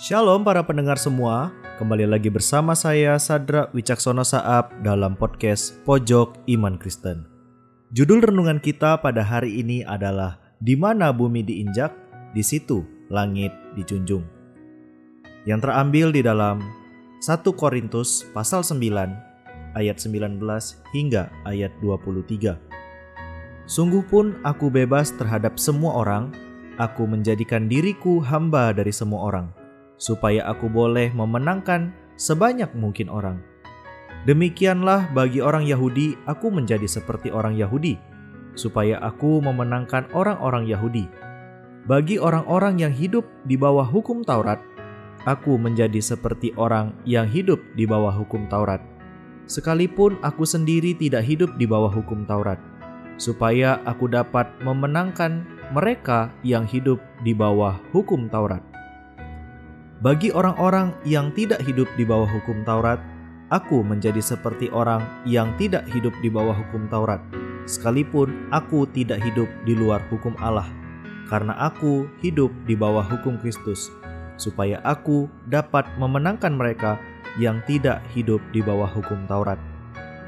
Shalom para pendengar semua, kembali lagi bersama saya Sadra Wicaksono Saab dalam podcast Pojok Iman Kristen. Judul renungan kita pada hari ini adalah Di mana bumi diinjak, di situ langit dijunjung. Yang terambil di dalam 1 Korintus pasal 9 ayat 19 hingga ayat 23. Sungguh pun aku bebas terhadap semua orang, aku menjadikan diriku hamba dari semua orang supaya aku boleh memenangkan sebanyak mungkin orang. Demikianlah bagi orang Yahudi, aku menjadi seperti orang Yahudi, supaya aku memenangkan orang-orang Yahudi. Bagi orang-orang yang hidup di bawah hukum Taurat, aku menjadi seperti orang yang hidup di bawah hukum Taurat. Sekalipun aku sendiri tidak hidup di bawah hukum Taurat, supaya aku dapat memenangkan mereka yang hidup di bawah hukum Taurat. Bagi orang-orang yang tidak hidup di bawah hukum Taurat, aku menjadi seperti orang yang tidak hidup di bawah hukum Taurat, sekalipun aku tidak hidup di luar hukum Allah, karena aku hidup di bawah hukum Kristus, supaya aku dapat memenangkan mereka yang tidak hidup di bawah hukum Taurat.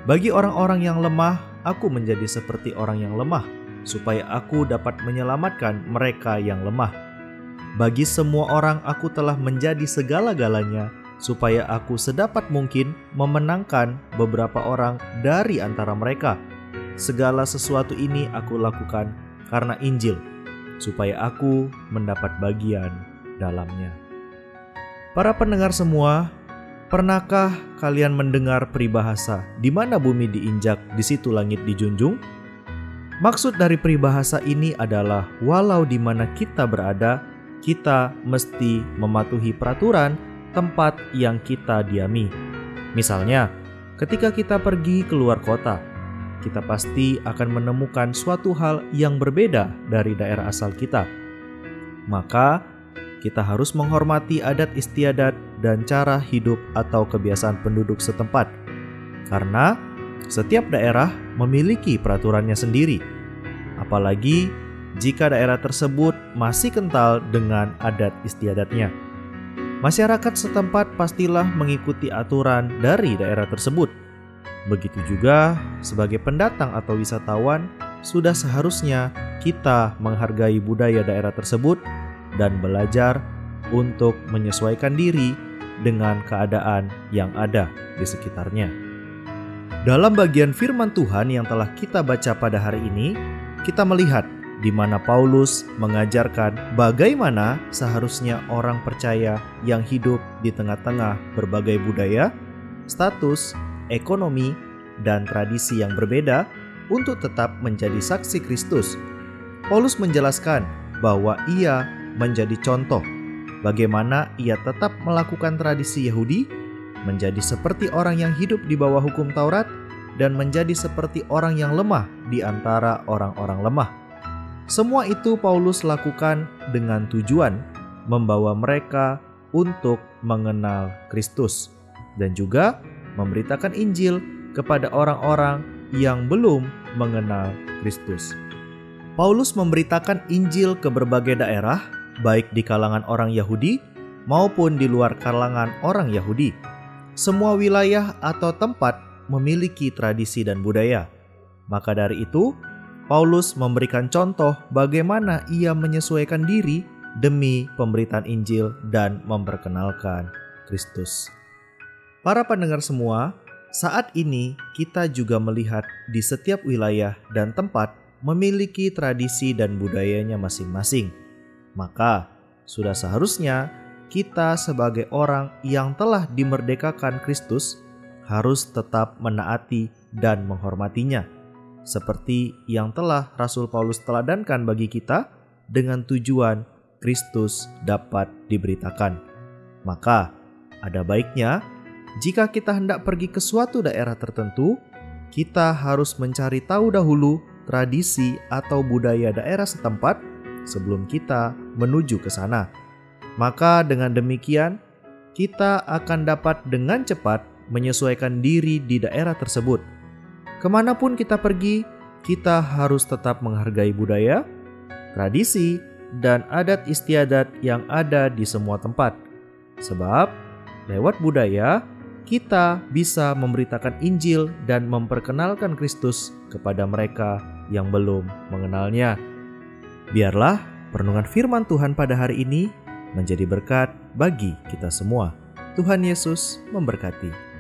Bagi orang-orang yang lemah, aku menjadi seperti orang yang lemah, supaya aku dapat menyelamatkan mereka yang lemah. Bagi semua orang aku telah menjadi segala-galanya supaya aku sedapat mungkin memenangkan beberapa orang dari antara mereka. Segala sesuatu ini aku lakukan karena Injil, supaya aku mendapat bagian dalamnya. Para pendengar semua, pernahkah kalian mendengar peribahasa di mana bumi diinjak, di situ langit dijunjung? Maksud dari peribahasa ini adalah walau di mana kita berada, kita mesti mematuhi peraturan tempat yang kita diami. Misalnya, ketika kita pergi keluar kota, kita pasti akan menemukan suatu hal yang berbeda dari daerah asal kita. Maka, kita harus menghormati adat istiadat dan cara hidup atau kebiasaan penduduk setempat, karena setiap daerah memiliki peraturannya sendiri, apalagi jika daerah tersebut masih kental dengan adat istiadatnya. Masyarakat setempat pastilah mengikuti aturan dari daerah tersebut. Begitu juga sebagai pendatang atau wisatawan, sudah seharusnya kita menghargai budaya daerah tersebut dan belajar untuk menyesuaikan diri dengan keadaan yang ada di sekitarnya. Dalam bagian firman Tuhan yang telah kita baca pada hari ini, kita melihat di mana Paulus mengajarkan bagaimana seharusnya orang percaya yang hidup di tengah-tengah berbagai budaya, status, ekonomi, dan tradisi yang berbeda untuk tetap menjadi saksi Kristus. Paulus menjelaskan bahwa ia menjadi contoh bagaimana ia tetap melakukan tradisi Yahudi, menjadi seperti orang yang hidup di bawah hukum Taurat, dan menjadi seperti orang yang lemah di antara orang-orang lemah. Semua itu Paulus lakukan dengan tujuan membawa mereka untuk mengenal Kristus dan juga memberitakan Injil kepada orang-orang yang belum mengenal Kristus. Paulus memberitakan Injil ke berbagai daerah, baik di kalangan orang Yahudi maupun di luar kalangan orang Yahudi. Semua wilayah atau tempat memiliki tradisi dan budaya. Maka dari itu, Paulus memberikan contoh bagaimana ia menyesuaikan diri demi pemberitaan Injil dan memperkenalkan Kristus. Para pendengar semua, saat ini kita juga melihat di setiap wilayah dan tempat memiliki tradisi dan budayanya masing-masing. Maka, sudah seharusnya kita sebagai orang yang telah dimerdekakan Kristus harus tetap menaati dan menghormatinya seperti yang telah Rasul Paulus teladankan bagi kita dengan tujuan Kristus dapat diberitakan. Maka, ada baiknya jika kita hendak pergi ke suatu daerah tertentu, kita harus mencari tahu dahulu tradisi atau budaya daerah setempat sebelum kita menuju ke sana. Maka dengan demikian, kita akan dapat dengan cepat menyesuaikan diri di daerah tersebut Ke mana pun kita pergi, kita harus tetap menghargai budaya, tradisi, dan adat istiadat yang ada di semua tempat. Sebab lewat budaya kita bisa memberitakan Injil dan memperkenalkan Kristus kepada mereka yang belum mengenalnya. Biarlah perenungan firman Tuhan pada hari ini menjadi berkat bagi kita semua. Tuhan Yesus memberkati.